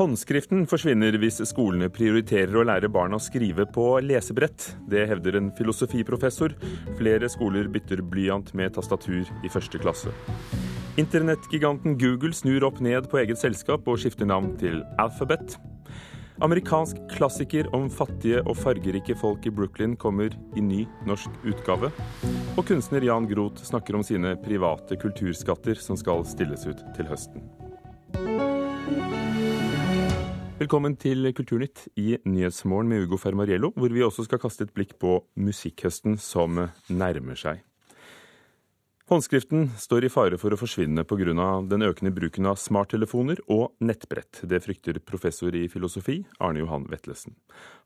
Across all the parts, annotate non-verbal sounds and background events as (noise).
Håndskriften forsvinner hvis skolene prioriterer å lære barna å skrive på lesebrett. Det hevder en filosofiprofessor. Flere skoler bytter blyant med tastatur i første klasse. Internettgiganten Google snur opp ned på eget selskap og skifter navn til Alphabet. Amerikansk klassiker om fattige og fargerike folk i Brooklyn kommer i ny norsk utgave. Og kunstner Jan Groth snakker om sine private kulturskatter som skal stilles ut til høsten. Velkommen til Kulturnytt i Nyhetsmorgen med Ugo Fermariello, hvor vi også skal kaste et blikk på musikkhøsten som nærmer seg. Håndskriften står i fare for å forsvinne pga. den økende bruken av smarttelefoner og nettbrett. Det frykter professor i filosofi Arne Johan Vetlesen.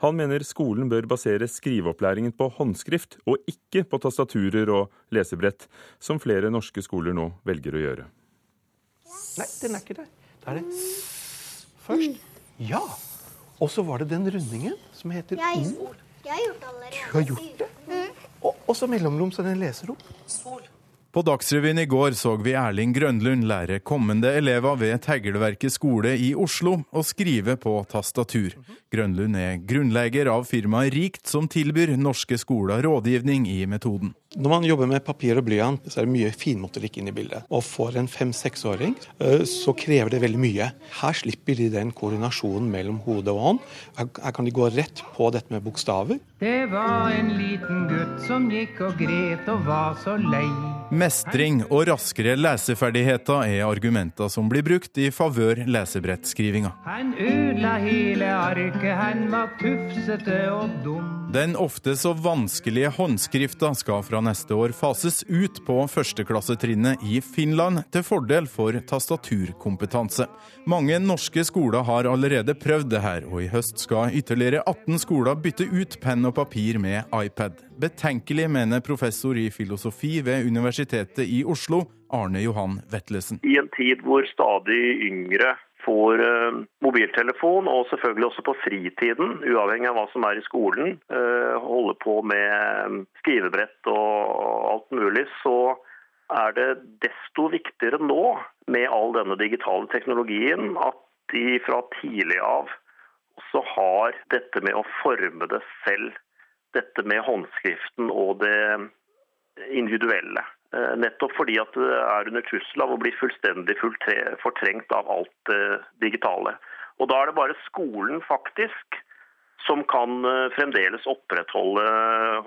Han mener skolen bør basere skriveopplæringen på håndskrift, og ikke på tastaturer og lesebrett, som flere norske skoler nå velger å gjøre. Nei, den er ikke der. Da er det først. Ja. Og så var det den rundingen som heter Jeg, ord. jeg har gjort det allerede. Du har gjort det? Og, og så mellomrom, så den leser opp. På Dagsrevyen i går så vi Erling Grønlund lære kommende elever ved Teglverket skole i Oslo å skrive på tastatur. Grønlund er grunnlegger av firmaet Rikt, som tilbyr norske skoler rådgivning i metoden. Når man jobber med papir og blyant, så er det mye finmotorikk inn i bildet. Og for en fem-seksåring eh, så krever det veldig mye. Her slipper de den koordinasjonen mellom hode og hånd. Her, her kan de gå rett på dette med bokstaver. Det var en liten gutt som gikk og gret og var så lei. Mestring og raskere leseferdigheter er argumenter som blir brukt i favør lesebrettskrivinga. Han ødela hele arket, han var tufsete og dum. Den ofte så vanskelige håndskrifta skal fra neste år fases ut på førsteklassetrinnet i Finland, til fordel for tastaturkompetanse. Mange norske skoler har allerede prøvd det her, og i høst skal ytterligere 18 skoler bytte ut penn og papir med iPad. Betenkelig, mener professor i filosofi ved Universitetet i Oslo, Arne Johan Vetlesen. I en tid hvor stadig yngre får eh, mobiltelefon, og selvfølgelig også på fritiden, uavhengig av hva som er i skolen, eh, holder på med skrivebrett og alt mulig, så er det desto viktigere nå, med all denne digitale teknologien, at de fra tidlig av også har dette med å forme det selv. Dette med håndskriften og det individuelle. Eh, Nettopp fordi at det er under trussel av å bli fullstendig fortrengt av alt det digitale. Og Da er det bare skolen faktisk som kan eh, fremdeles opprettholde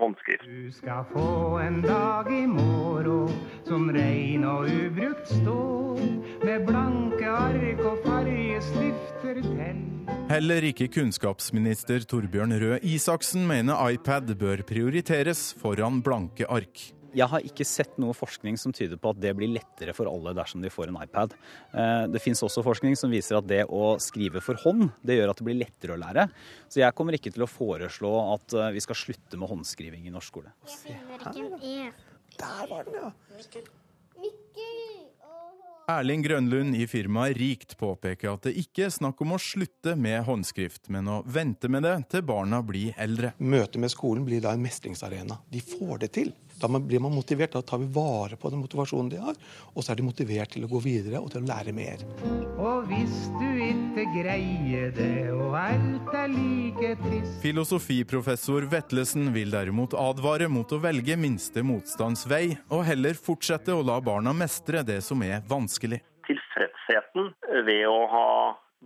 håndskrift. Du skal få en dag i morgen som rein og ubrukt står, med blanke ark og fargestifter til. Heller ikke kunnskapsminister Torbjørn Røe Isaksen mener iPad bør prioriteres foran blanke ark. Jeg har ikke sett noe forskning som tyder på at det blir lettere for alle dersom de får en iPad. Eh, Det fins også forskning som viser at det å skrive for hånd, det gjør at det blir lettere å lære. Så jeg kommer ikke til å foreslå at eh, vi skal slutte med håndskriving i norsk skole. Jeg finner ikke en E. Der var den, ja. Erling Grønlund i firmaet Rikt påpeker at det ikke er snakk om å slutte med håndskrift, men å vente med det til barna blir eldre. Møtet med skolen blir da en mestringsarena. De får det til. Da blir man motivert. Da tar vi vare på den motivasjonen de har, og så er de motivert til å gå videre og til å lære mer. Og hvis du ikke greier det, og alt er like trist Filosofiprofessor Vetlesen vil derimot advare mot å velge minste motstands vei, og heller fortsette å la barna mestre det som er vanskelig. Tilfredsheten ved å ha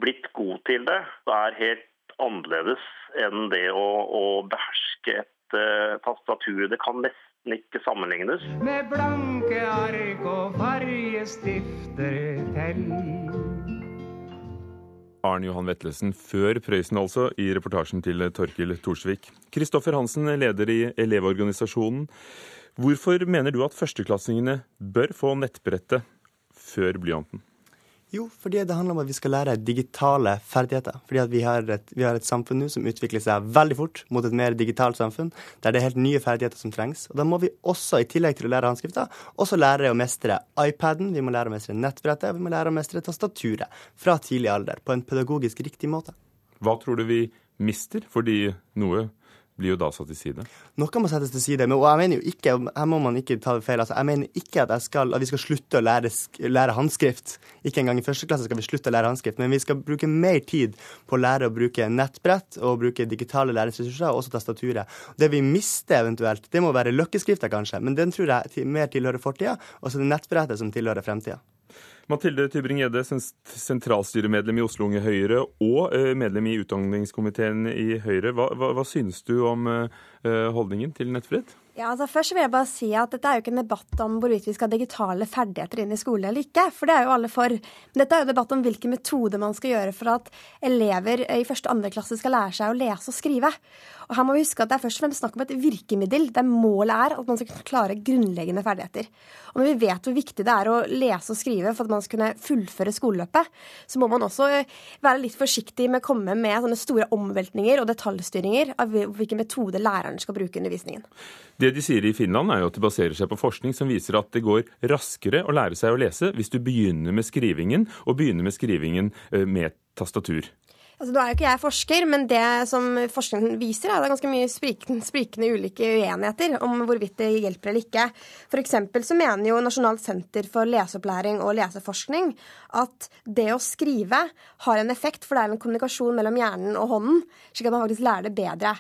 blitt god til det er helt annerledes enn det å, å beherske et uh, tastatur. Det kan nesten ikke sammenlignes. med blanke ark og fargestifter til. Arne Johan Vetlesen før Prøysen, altså, i reportasjen til Torkil Thorsvik. Kristoffer Hansen, leder i Elevorganisasjonen. Hvorfor mener du at førsteklassingene bør få nettbrettet før blyanten? Jo, fordi det handler om at vi skal lære digitale ferdigheter. Fordi vi har et, vi har et samfunn nå som utvikler seg veldig fort mot et mer digitalt samfunn, der det er helt nye ferdigheter som trengs. Og da må vi også, i tillegg til å lære håndskrifta, også lære å mestre iPaden, vi må lære å mestre nettbrettet, vi må lære å mestre tastaturet fra tidlig alder på en pedagogisk riktig måte. Hva tror du vi mister fordi noe blir jo da satt til side. Noe må settes til side. Men og jeg mener jo ikke, her må man ikke ta det feil, altså, jeg mener ikke at, skal, at vi skal slutte å lære, lære håndskrift. Ikke engang i første klasse skal vi slutte å lære håndskrift, men vi skal bruke mer tid på å lære å bruke nettbrett og bruke digitale læringsressurser, og også tastaturet. Det vi mister eventuelt, det må være løkkeskrifta kanskje, men den tror jeg mer tilhører fortida, og så det nettbrettet som tilhører fremtida. Mathilde Tybring-Gjedde, sentralstyremedlem i Oslo Unge Høyre og eh, medlem i utdanningskomiteen i Høyre. Hva, hva, hva synes du om eh, eh, holdningen til nettfrihet? Ja, altså Først vil jeg bare si at dette er jo ikke en debatt om hvorvidt vi skal ha digitale ferdigheter inn i skolen eller ikke, for det er jo alle for. Men dette er jo debatt om hvilke metoder man skal gjøre for at elever i første og andre klasse skal lære seg å lese og skrive. Og her må vi huske at Det er først og fremst snakk om et virkemiddel, der målet er at man skal kunne klare grunnleggende ferdigheter. Og Når vi vet hvor viktig det er å lese og skrive for at man skal kunne fullføre skoleløpet, så må man også være litt forsiktig med å komme med sånne store omveltninger og detaljstyringer av hvilke metoder læreren skal bruke i undervisningen. Det de sier i Finland, er jo at de baserer seg på forskning som viser at det går raskere å lære seg å lese hvis du begynner med skrivingen, og begynner med skrivingen eh, med tastatur. Altså, Nå er jo ikke jeg forsker, men det som forskningen viser, er at det er ganske mye sprikende, sprikende ulike uenigheter om hvorvidt det hjelper eller ikke. F.eks. så mener jo Nasjonalt senter for leseopplæring og leseforskning at det å skrive har en effekt, for det er en kommunikasjon mellom hjernen og hånden, slik at man faktisk lærer det bedre.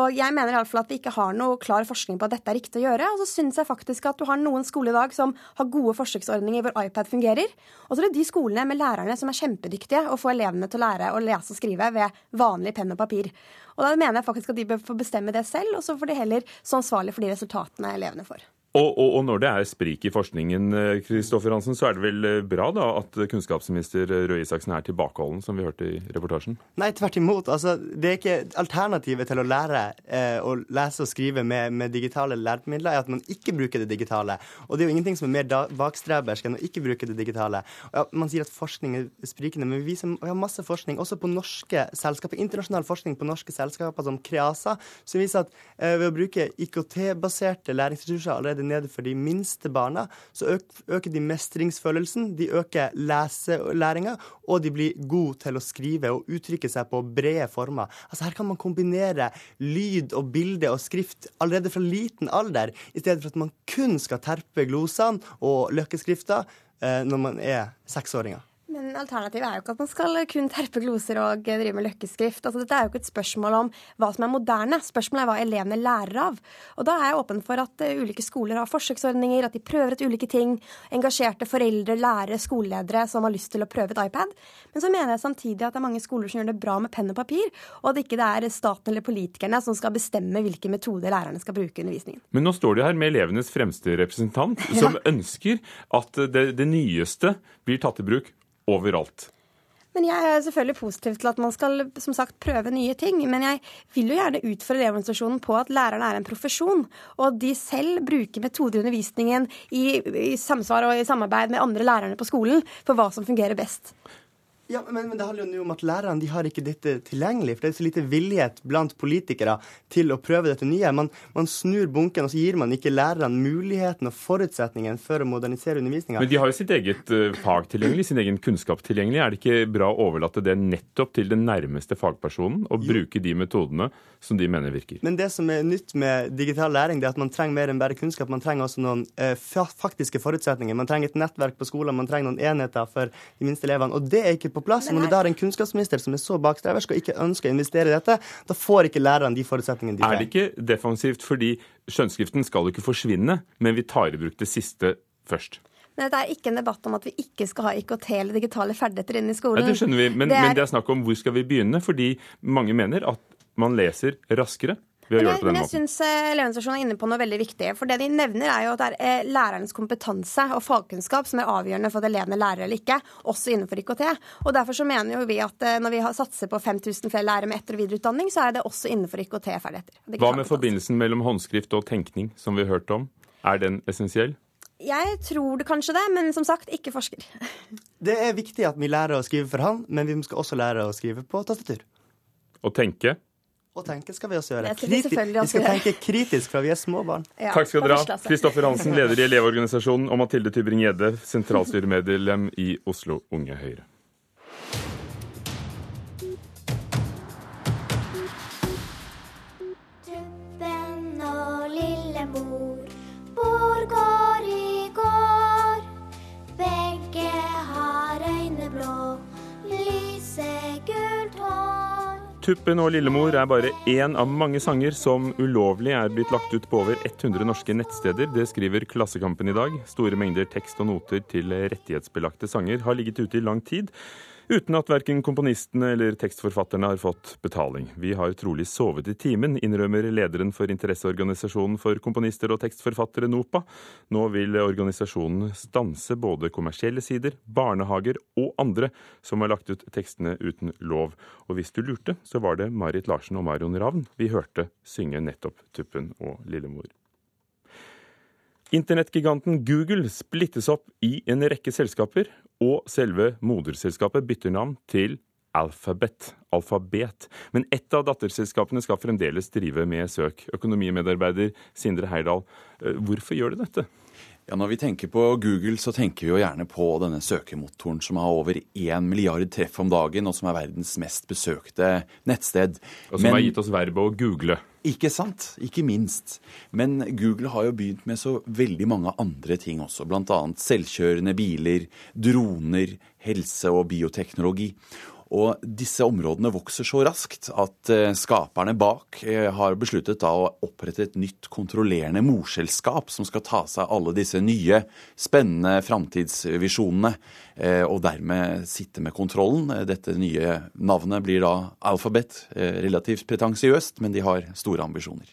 Og jeg mener i alle fall at vi ikke har noe klar forskning på at dette er riktig å gjøre. Og så syns jeg faktisk at du har noen skoler i dag som har gode forsøksordninger hvor iPad fungerer. Og så er det de skolene med lærerne som er kjempedyktige og får elevene til å lære å lese og skrive ved vanlig penn og papir. Og da mener jeg faktisk at de bør få bestemme det selv, og så får de heller stå ansvarlig for de resultatene elevene får. Og, og, og når det er sprik i forskningen, eh, Kristoffer Hansen, så er det vel eh, bra da at kunnskapsminister Røe Isaksen er tilbakeholden, som vi hørte i reportasjen? Nei, tvert imot. Altså, det er ikke Alternativet til å lære eh, å lese og skrive med, med digitale læremidler, er at man ikke bruker det digitale. Og det er jo ingenting som er mer da- bakstrebersk enn å ikke bruke det digitale. Ja, man sier at forskning er sprikende, men vi, viser, vi har masse forskning, også på norske selskaper, internasjonal forskning på norske selskaper som Kreasa, som viser at eh, ved å bruke IKT-baserte læringsressurser allerede nede for de minste barna, så øker de mestringsfølelsen, de øker leselæringa, og de blir gode til å skrive og uttrykke seg på brede former. Altså Her kan man kombinere lyd og bilde og skrift allerede fra liten alder, i stedet for at man kun skal terpe glosene og løkkeskrifta eh, når man er seksåringer. Men alternativet er jo ikke at man skal kun terpe gloser og drive med løkkeskrift. Altså, dette er jo ikke et spørsmål om hva som er moderne. Spørsmålet er hva elevene lærer av. Og da er jeg åpen for at uh, ulike skoler har forsøksordninger, at de prøver ut ulike ting. Engasjerte foreldre, lærere, skoleledere som har lyst til å prøve et iPad. Men så mener jeg samtidig at det er mange skoler som gjør det bra med penn og papir, og at ikke det er staten eller politikerne som skal bestemme hvilke metoder lærerne skal bruke i undervisningen. Men nå står de her med elevenes fremste representant, (laughs) som ønsker at det, det nyeste blir tatt i bruk overalt. Men jeg er selvfølgelig positiv til at man skal som sagt, prøve nye ting. Men jeg vil jo gjerne utfordre Elevorganisasjonen på at lærerne er en profesjon, og at de selv bruker metoder i undervisningen i, i samsvar og i samarbeid med andre lærerne på skolen for hva som fungerer best. Ja, men, men det handler jo om at lærerne de har ikke dette tilgjengelig. For det er så lite villighet blant politikere til å prøve dette nye. Man, man snur bunken, og så gir man ikke lærerne muligheten og forutsetningen for å modernisere undervisninga. Men de har jo sitt eget eh, fag tilgjengelig, sin egen kunnskap tilgjengelig. Er det ikke bra å overlate det nettopp til den nærmeste fagpersonen, og bruke de metodene som de mener virker? Men det som er nytt med digital læring, det er at man trenger mer enn bare kunnskap. Man trenger også noen eh, faktiske forutsetninger. Man trenger et nettverk på skolen, man trenger noen enheter for de minste elevene. Og det er ikke på plass. Men Når du da har en kunnskapsminister som er så bakstreversk og ikke ønsker å investere i dette, da får ikke lærerne de forutsetningene de Er det ikke defensivt fordi skjønnskriften skal jo ikke forsvinne, men vi tar i bruk det siste først? Men dette er ikke en debatt om at vi ikke skal ha IKT eller digitale ferdigheter inn i skolen. Ja, det skjønner vi, men Det er, men det er snakk om hvor skal vi begynne, fordi mange mener at man leser raskere ved å Men gjøre jeg, det på men den jeg syns Elevorganisasjonen er inne på noe veldig viktig. For det de nevner, er jo at det er eh, lærernes kompetanse og fagkunnskap som er avgjørende for at elevene lærer eller ikke, også innenfor IKT. Og derfor så mener jo vi at eh, når vi satser på 5000 flere lærere med etter- og videreutdanning, så er det også innenfor IKT-ferdigheter. Hva med forbindelsen mellom håndskrift og tenkning, som vi har hørt om? Er den essensiell? Jeg tror det kanskje det, men som sagt, ikke forsker. (laughs) Det er viktig at vi lærer å skrive for hånd, men vi skal også lære å skrive på tastatur. Å tenke? og tenke skal vi også gjøre. Kriti vi skal tenke kritisk for vi er små barn. Ja, Takk skal dere ha. Kristoffer Hansen, leder i Elevorganisasjonen, og Mathilde Tybring-Gjedde, sentralstyremedlem i Oslo Unge Høyre. Tuppen og lillemor, hvor går er bare én av mange sanger som ulovlig er blitt lagt ut på over 100 norske nettsteder. Det skriver Klassekampen i dag. Store mengder tekst og noter til rettighetsbelagte sanger har ligget ute i lang tid. Uten at verken komponistene eller tekstforfatterne har fått betaling. Vi har trolig sovet i timen, innrømmer lederen for interesseorganisasjonen for komponister og tekstforfattere, NOPA. Nå vil organisasjonen stanse både kommersielle sider, barnehager og andre som har lagt ut tekstene uten lov. Og hvis du lurte, så var det Marit Larsen og Marion Ravn vi hørte synge nettopp Tuppen og Lillemor. Internettgiganten Google splittes opp i en rekke selskaper, og selve moderselskapet bytter navn til Alphabet. Alfabet. Men ett av datterselskapene skal fremdeles drive med søk. Økonomimedarbeider Sindre Heyerdahl, eh, hvorfor gjør de dette? Ja, Når vi tenker på Google, så tenker vi jo gjerne på denne søkemotoren som har over én milliard treff om dagen, og som er verdens mest besøkte nettsted. Og som Men, har gitt oss verbet å google. Ikke sant? Ikke minst. Men Google har jo begynt med så veldig mange andre ting også. Bl.a. selvkjørende biler, droner, helse og bioteknologi. Og disse områdene vokser så raskt at eh, skaperne bak eh, har besluttet å opprette et nytt kontrollerende morselskap som skal ta seg alle disse nye, spennende framtidsvisjonene, eh, og dermed sitte med kontrollen. Dette nye navnet blir da Alphabet. Relativt pretensiøst, men de har store ambisjoner.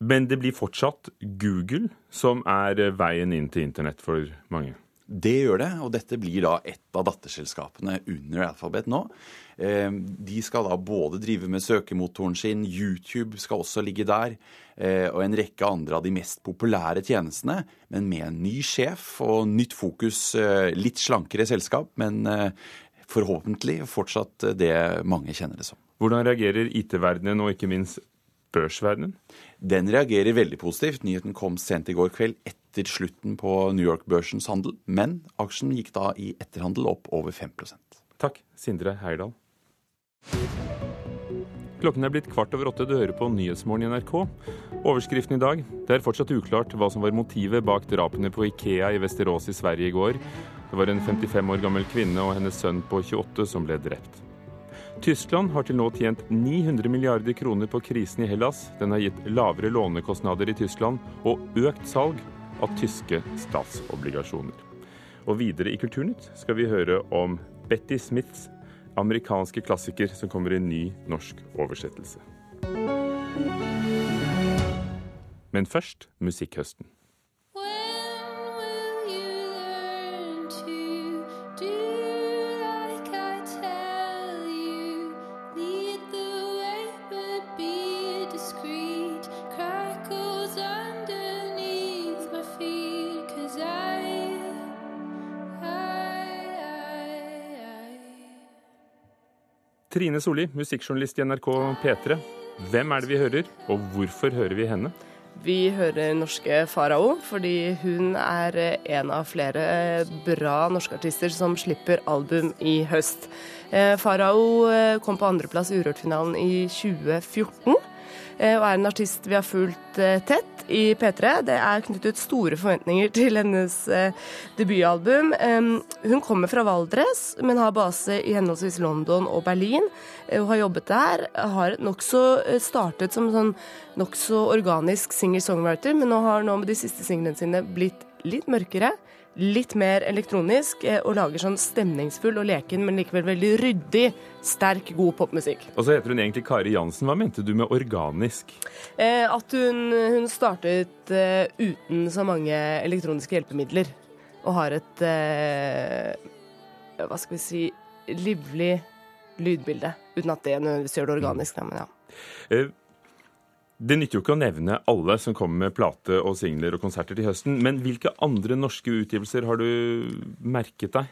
Men det blir fortsatt Google som er veien inn til internett for mange? Det gjør det, og dette blir da et av datterselskapene under Alphabet nå. Eh, de skal da både drive med søkemotoren sin, YouTube skal også ligge der, eh, og en rekke andre av de mest populære tjenestene, men med en ny sjef og nytt fokus. Eh, litt slankere selskap, men forhåpentlig fortsatt det mange kjenner det som. Hvordan reagerer IT-verdenen og ikke minst børsverdenen? Den reagerer veldig positivt. Nyheten kom sent i går kveld etter slutten på New York-børsens handel, men aksjen gikk da i etterhandel opp over 5% Takk, Sindre Heyerdahl. Klokken er blitt kvart over åtte. Du hører på Nyhetsmorgen i NRK. Overskriften i dag det er fortsatt uklart hva som var motivet bak drapene på Ikea i Vesterås i Sverige i går. Det var en 55 år gammel kvinne og hennes sønn på 28 som ble drept. Tyskland har til nå tjent 900 milliarder kroner på krisen i Hellas. Den har gitt lavere lånekostnader i Tyskland og økt salg av tyske statsobligasjoner. Og videre i Kulturnytt skal vi høre om Betty Smiths amerikanske klassiker som kommer i ny norsk oversettelse. Men først musikkhøsten. Trine Solli, musikkjournalist i NRK P3. Hvem er det vi hører, og hvorfor hører vi henne? Vi hører norske Farao, fordi hun er en av flere bra norske artister som slipper album i høst. Eh, Farao eh, kom på andreplass i Urørt-finalen i 2014, eh, og er en artist vi har fulgt tett i P3. Det er knyttet store forventninger til hennes eh, debutalbum. Um, hun kommer fra Valdres, men har base i henholdsvis London og Berlin. Eh, hun har jobbet der. Har nokså eh, startet som sånn nokså organisk singer-songwriter, men nå har nå med de siste singlene sine blitt litt mørkere litt mer elektronisk eh, og lager sånn stemningsfull og leken, men likevel veldig ryddig, sterk, god popmusikk. Og så heter hun egentlig Kari Jansen. Hva mente du med organisk? Eh, at hun, hun startet eh, uten så mange elektroniske hjelpemidler, og har et eh, hva skal vi si livlig lydbilde. Uten at det nødvendigvis gjør det organisk, men ja. Det nytter jo ikke å nevne alle som kommer med plate og singler og konserter til høsten, men hvilke andre norske utgivelser har du merket deg?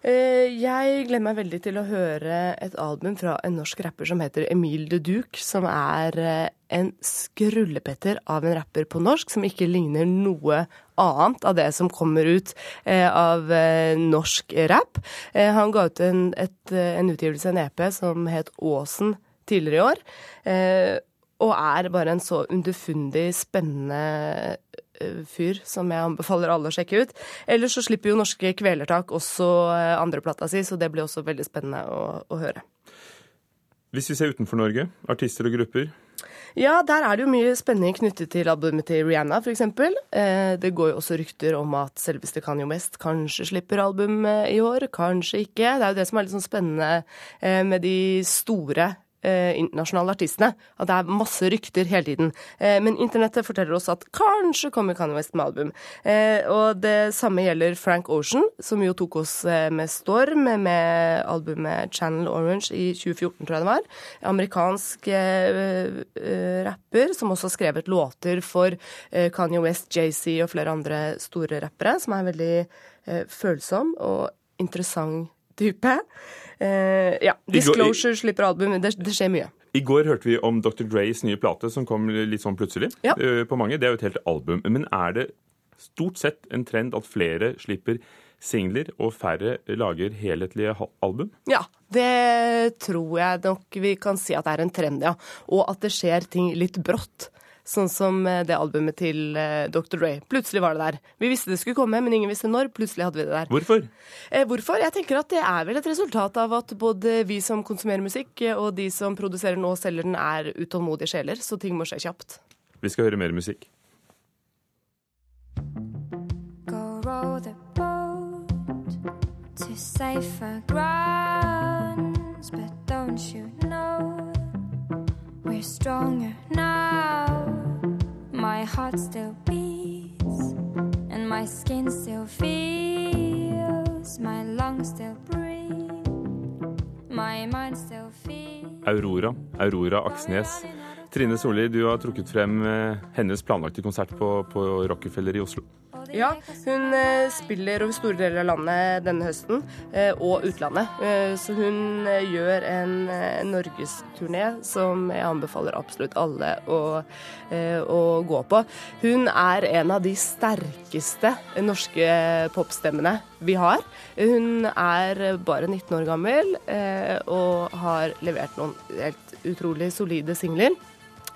Eh, jeg gleder meg veldig til å høre et album fra en norsk rapper som heter Emil de Duc, som er eh, en skrullepetter av en rapper på norsk som ikke ligner noe annet av det som kommer ut eh, av norsk rap. Han ga ut en, et, en utgivelse, en EP, som het Åsen tidligere i år. Og er bare en så underfundig, spennende fyr som jeg anbefaler alle å sjekke ut. Ellers så slipper jo Norske Kvelertak også andreplata si, så det blir også veldig spennende å, å høre. Hvis vi ser utenfor Norge, artister og grupper. Ja, der er det jo mye spenning knyttet til albumet til Rihanna, f.eks. Eh, det går jo også rykter om at selveste Kanye West kanskje slipper album eh, i år, kanskje ikke. Det er jo det som er litt sånn spennende eh, med de store eh, internasjonale artistene. At det er masse rykter hele tiden. Eh, men internettet forteller oss at kanskje kommer Kanye West med album. Eh, og det samme gjelder Frank Ocean, som jo tok oss eh, med storm med albumet Channel Orange i 2014, tror jeg det var. Amerikansk eh, rapper som også har skrevet låter for Kanye West, JC og flere andre store rappere, som er veldig følsom og interessant type. Eh, ja, Disclosure slipper album. Det, det skjer mye. I går hørte vi om Dr. Grays nye plate, som kom litt sånn plutselig Ja. eh, på mange. Det er jo et helt album. Men er det stort sett en trend at flere slipper singler, og færre lager helhetlige album? Ja, det tror jeg nok vi kan si at det er en trend, ja. Og at det skjer ting litt brått. Sånn som eh, det albumet til eh, Dr. Dre. Plutselig var det der. Vi visste det skulle komme, men ingen visste når. Plutselig hadde vi det der. Hvorfor? Eh, hvorfor? Jeg tenker at det er vel et resultat av at både vi som konsumerer musikk, eh, og de som produserer den og selger den, er utålmodige sjeler, så ting må skje kjapt. Vi skal høre mer musikk. Go row the boat to safer grounds, but don't you know we're stronger now? My heart still beats, and my skin still feels, my lungs still breathe, my mind still feels. Aurora. Aurora Aksnes. Trine Solli, du har trukket frem eh, hennes planlagte konsert på, på Rockefeller i Oslo. Ja, hun eh, spiller over store deler av landet denne høsten, eh, og utlandet. Eh, så hun gjør en norgesturné som jeg anbefaler absolutt alle å, å gå på. Hun er en av de sterkeste norske popstemmene vi har. Hun er bare 19 år gammel og har levert noen helt utrolig solide singler.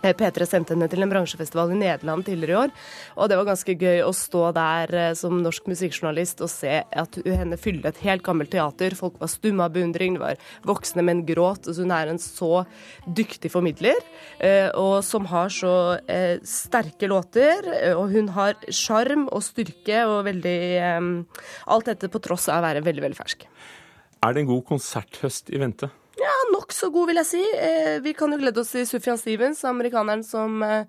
Eh, P3 sendte henne til en bransjefestival i Nederland tidligere i år. Og det var ganske gøy å stå der eh, som norsk musikkjournalist og se at henne fylle et helt gammelt teater. Folk var stumme av beundring, det var voksne menn gråt. Altså hun er en så dyktig formidler, eh, og som har så sterke låter. Og hun har sjarm og styrke og veldig Alt dette på tross av å være veldig, veldig fersk. Er det en god konserthøst i vente? Nokså god, vil jeg si. Eh, vi kan jo glede oss til Sufjan Stevens, amerikaneren som eh,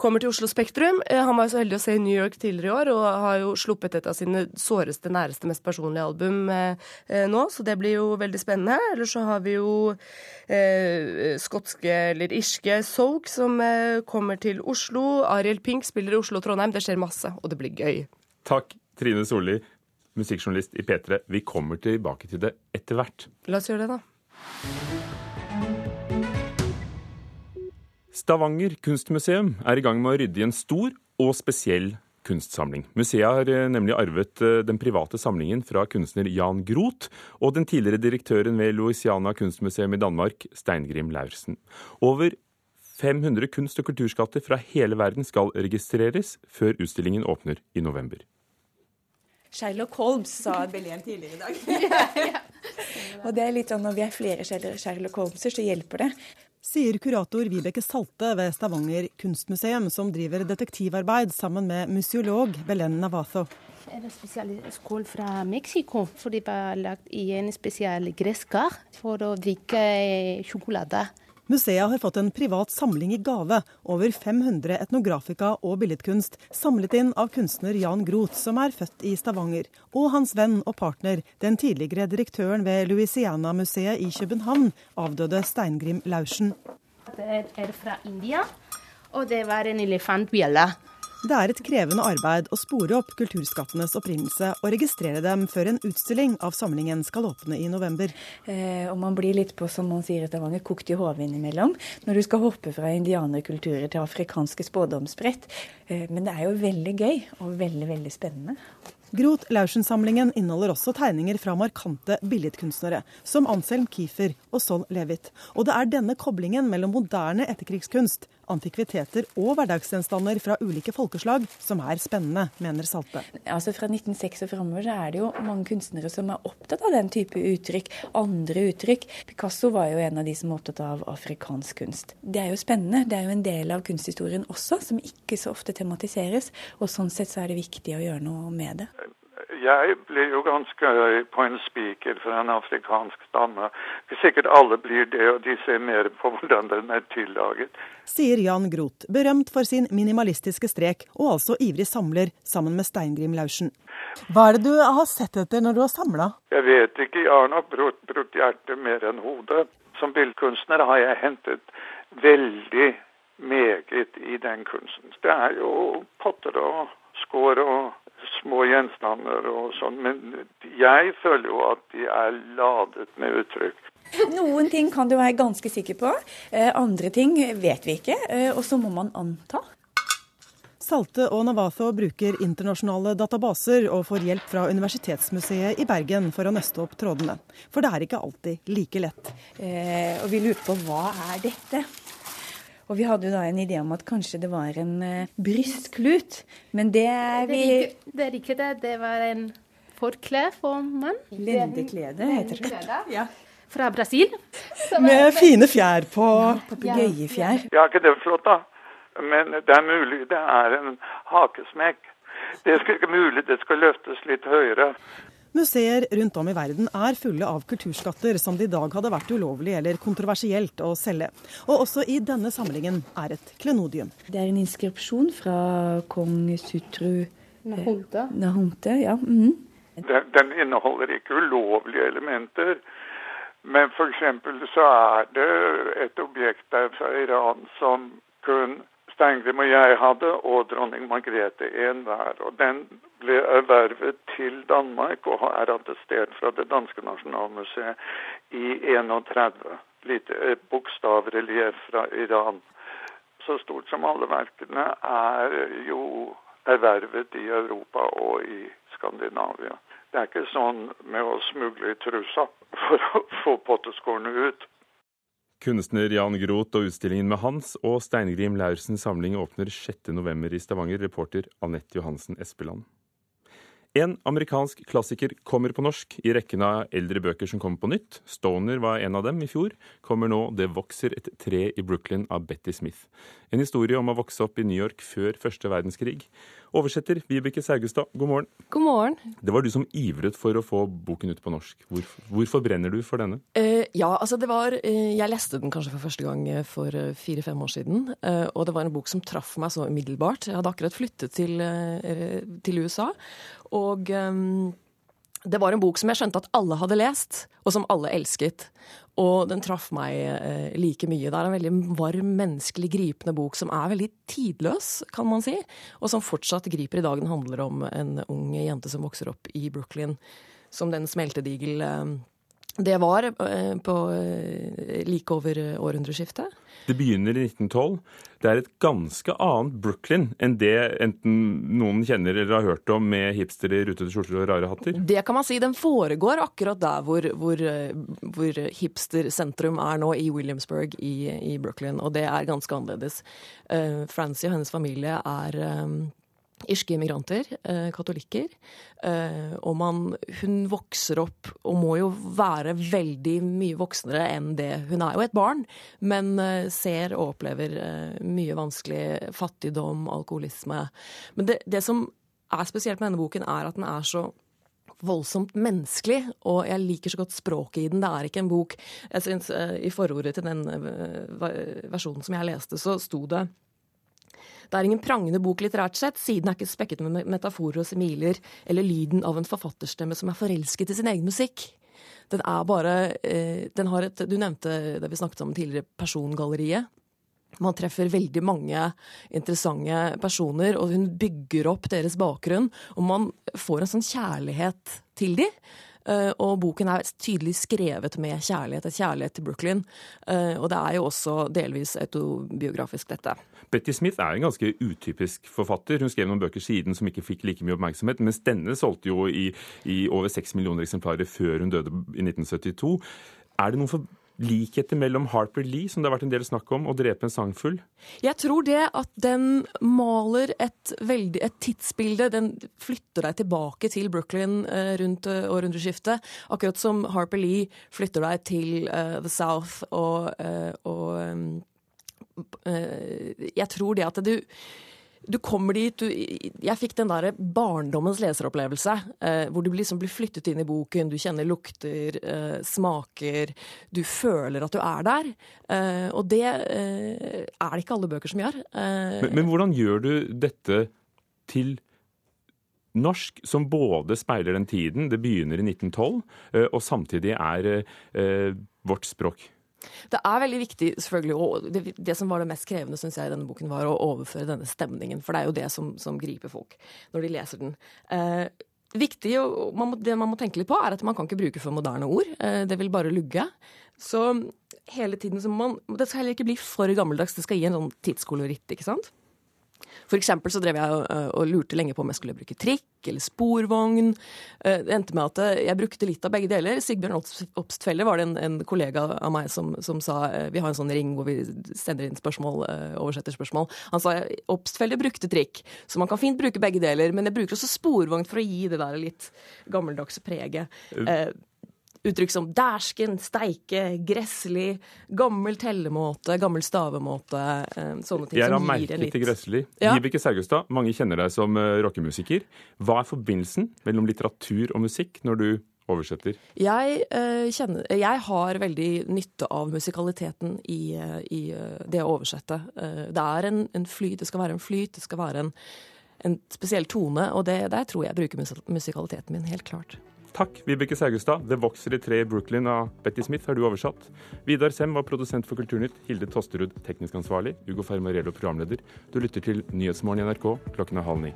kommer til Oslo Spektrum. Eh, han var jo så heldig å se i New York tidligere i år, og har jo sluppet et av sine såreste, næreste, mest personlige album nå, så det blir jo veldig spennende. Eller så har vi jo eh, skotske eller irske Soak som kommer til Oslo. Ariel Pink spiller i Oslo og Trondheim. Det skjer masse, og det blir gøy. Takk, Trine Solli, musikkjournalist i P3. Vi kommer tilbake til det etter hvert. La oss gjøre det, da. Stavanger kunstmuseum er i gang med å rydde i en stor og spesiell kunstsamling. Museet har eh, nemlig arvet eh, den private samlingen fra kunstner Jan Groth og den tidligere direktøren ved Louisiana kunstmuseum i Danmark, Steingrim Laursen. Over 500 kunst- og kulturskatter fra hele verden skal registreres før utstillingen åpner i november. Sherlock Holmes, sa (laughs) Belén tidligere i dag. og det er litt sånn når vi er flere Sherlock Holmeser, så hjelper det. Sier kurator Vibeke Salte ved Stavanger kunstmuseum, som driver detektivarbeid sammen med museolog Belen Navazo. Det er en spesiell skål fra Mexico, for det var lagd i en spesiell gresskar for å drikke sjokolade. Museet har fått en privat samling i gave, over 500 etnografika og billedkunst, samlet inn av kunstner Jan Groth, som er født i Stavanger, og hans venn og partner, den tidligere direktøren ved Louisiana-museet i København, avdøde Steingrim Laursen. Det er fra India, og det var en elefantbjelle. Det er et krevende arbeid å spore opp kulturskattenes opprinnelse og registrere dem før en utstilling av samlingen skal åpne i november. Eh, og man blir litt på, som man sier i Stavanger, kokt i hodet innimellom. Når du skal hoppe fra indianerkulturer til afrikanske spådomsbrett. Eh, men det er jo veldig gøy og veldig, veldig spennende. Groth Laursen-samlingen inneholder også tegninger fra markante billedkunstnere, som Anselm Kiefer og Sol Levit. Og det er denne koblingen mellom moderne etterkrigskunst, antikviteter og hverdagsgjenstander fra ulike folkeslag som er spennende, mener Salte. Altså Fra 1906 og framover er det jo mange kunstnere som er opptatt av den type uttrykk, andre uttrykk. Picasso var jo en av de som var opptatt av afrikansk kunst. Det er jo spennende. Det er jo en del av kunsthistorien også, som ikke så ofte tematiseres. Og sånn sett så er det viktig å gjøre noe med det. Jeg blir jo ganske høy på en spiker fra en afrikansk stamme. Sikkert alle blir det, og de ser mer på hvordan den er tillaget. Sier Jan Groth, berømt for sin minimalistiske strek, og altså ivrig samler sammen med Steingrim Laursen. Hva er det du har sett etter når du har samla? Jeg vet ikke, jeg har nok brutt, brutt hjertet mer enn hodet. Som billedkunstner har jeg hentet veldig meget i den kunsten. Det er jo potter og skår og små gjenstander og sånn, men jeg føler jo at de er ladet med uttrykk. Noen ting kan du være ganske sikker på, eh, andre ting vet vi ikke, eh, og så må man anta. Salte og Navatho bruker internasjonale databaser og får hjelp fra Universitetsmuseet i Bergen for å nøste opp trådene. For det er ikke alltid like lett. Eh, og vi lurer på hva er dette? Og vi hadde jo da en idé om at kanskje det var en uh, brystklut, men det er vi Det er ikke det. Det. det var en forkle for mann. Lendeklede heter det. Ja. Fra Brasil. Med fine fjær på. Papegøyefjær. Ja, ikke det flott, da? Men det er mulig det er en hakesmekk. Det er ikke mulig det skal løftes litt høyere. Museer rundt om i verden er fulle av kulturskatter som det i dag hadde vært ulovlig eller kontroversielt å selge. Og også i denne samlingen er et klenodium. Det er en inskripsjon fra kong Sutru Nahonte. Nahonte ja. Mm. Den, den inneholder ikke ulovlige elementer. Men f.eks. så er det et objekt der fra Iran som kun Steingrim og jeg hadde, og dronning Margrethe en hver. Og den ble ervervet til Danmark og er attestert fra det danske nasjonalmuseet i 31. Lite bokstavrelief fra Iran. Så stort som alle verkene er jo ervervet i Europa og i Skandinavia. Det er ikke sånn med å smugle i trusa for å få potteskårene ut. Kunstner Jan Groth og utstillingen med hans og Steingrim Laursens samling åpner 6.11. i Stavanger. Reporter Anette Johansen Espeland. En amerikansk klassiker kommer på norsk i rekken av eldre bøker som kommer på nytt. Stoner var en av dem i fjor. Kommer nå 'Det vokser et tre i Brooklyn' av Betty Smith. En historie om å vokse opp i New York før første verdenskrig. Oversetter Vibeke Saugestad, god morgen. God morgen. Det var du som ivret for å få boken ut på norsk. Hvorfor, hvorfor brenner du for denne? Uh, ja, altså det var uh, Jeg leste den kanskje for første gang for uh, fire-fem år siden. og det var en bok som traff meg så umiddelbart. Jeg hadde akkurat flyttet til, til USA. Og um, det var en bok som jeg skjønte at alle hadde lest, og som alle elsket. Og den traff meg eh, like mye. Det er en veldig varm, menneskelig, gripende bok som er veldig tidløs, kan man si. Og som fortsatt griper i dag. Den handler om en ung jente som vokser opp i Brooklyn som den smeltedigel eh, det var eh, på like over århundreskiftet. Det begynner i 1912. Det er et ganske annet Brooklyn enn det enten noen kjenner eller har hørt om med hipstere i rutete skjorter og rare hatter? Det kan man si. Den foregår akkurat der hvor, hvor, hvor hipstersentrum er nå, i Williamsburg i, i, Brooklyn. Og det er ganske annerledes. Francie og hennes familie er irske immigranter, eh, katolikker. Eh, og man, hun vokser opp og må jo være veldig mye voksnere enn det. Hun er jo et barn, men eh, ser og opplever mye vanskelig fattigdom, alkoholisme. Men det, det som er spesielt med denne boken, er at den er så voldsomt menneskelig, og jeg liker så godt språket i den. Det er ikke en bok jeg synes, I forordet til den versjonen som jeg leste, så sto det det er ingen prangende bok litterært sett, siden er ikke spekket med metaforer og semiler eller lyden av en forfatterstemme som er forelsket i sin egen musikk. Den er bare eh, Den har et Du nevnte det vi snakket om tidligere, persongalleriet. Man treffer veldig mange interessante personer, og hun bygger opp deres bakgrunn. Og man får en sånn kjærlighet til dem. eh, og boken er tydelig skrevet med kjærlighet, et kjærlighet til Brooklyn. Eh, og det er jo også delvis autobiografisk, dette. Betty Smith er en ganske utypisk forfatter. Hun skrev noen bøker siden som ikke fikk like mye oppmerksomhet, mens denne solgte jo i, i over seks millioner eksemplarer før hun døde i 1972. Er det noen for likheter mellom Harper Lee, som det har vært en del snakk om, og Drepe en sangfugl? Jeg tror det at den maler et, veldig, et tidsbilde. Den flytter deg tilbake til Brooklyn eh, rundt eh, århundreskiftet. Akkurat som Harper Lee flytter deg til uh, The South og, uh, og eh, Jeg tror det at du du kommer dit du, Jeg fikk den der barndommens leseropplevelse, eh, hvor du liksom blir flyttet inn i boken, du kjenner lukter, eh, smaker, du føler at du er der. Eh, og det eh, er det ikke alle bøker som gjør. Eh, Men, men hvordan gjør du dette til norsk, som både speiler den tiden, det begynner i 1912, eh, og samtidig er vårt språk? Det er veldig viktig, selvfølgelig, og det, det som var det mest krevende synes jeg i denne boken, var å overføre denne stemningen. For det er jo det som, som griper folk når de leser den. Eh, viktig, og man må, Det man må tenke litt på, er at man kan ikke bruke for moderne ord. Eh, det vil bare lugge. Så hele tiden så man Det skal heller ikke bli for gammeldags. Det skal gi en sånn tidskoloritt, ikke sant? For eksempel så drev jeg og, og lurte lenge på om jeg skulle bruke trikk eller sporvogn. Eh, Det endte med at eh, jeg brukte litt av begge deler. Sigbjørn Obst- Obstfelle var det en, en kollega av meg som, som sa eh, Vi har en sånn ring hvor vi sender inn spørsmål, eh, oversetter spørsmål. Han sa Obstfelle brukte trikk, så man kan fint bruke begge deler. Men jeg bruker også sporvogn for å gi det der litt gammeldagse preget. Eh, Uttrykk som dæsken, steike, gresslig, gammel tellemåte, gammel stavemåte. eh, Sånne ting Jeg som gir en litt til Gressli. Ja. Vibeke Saugestad, mange kjenner deg som eh, rockemusiker. Hva er forbindelsen mellom litteratur og musikk når du oversetter? Jeg, uh, kjenner, jeg har veldig nytte av musikaliteten i, uh, i det å oversette. Uh, det er en, en flyt, det skal være en flyt, det skal være en, en spesiell tone, og det, der tror jeg jeg bruker musikaliteten min, helt klart. Takk, Vibeke Saugestad. 'Det vokser i tre i Brooklyn' av Betty Smith har du oversatt. Vidar Sem var produsent for Kulturnytt. Hilde Tosterud teknisk ansvarlig. Ugo Fermarello programleder. Du lytter til Nyhetsmorgen i NRK klokken er halv ni.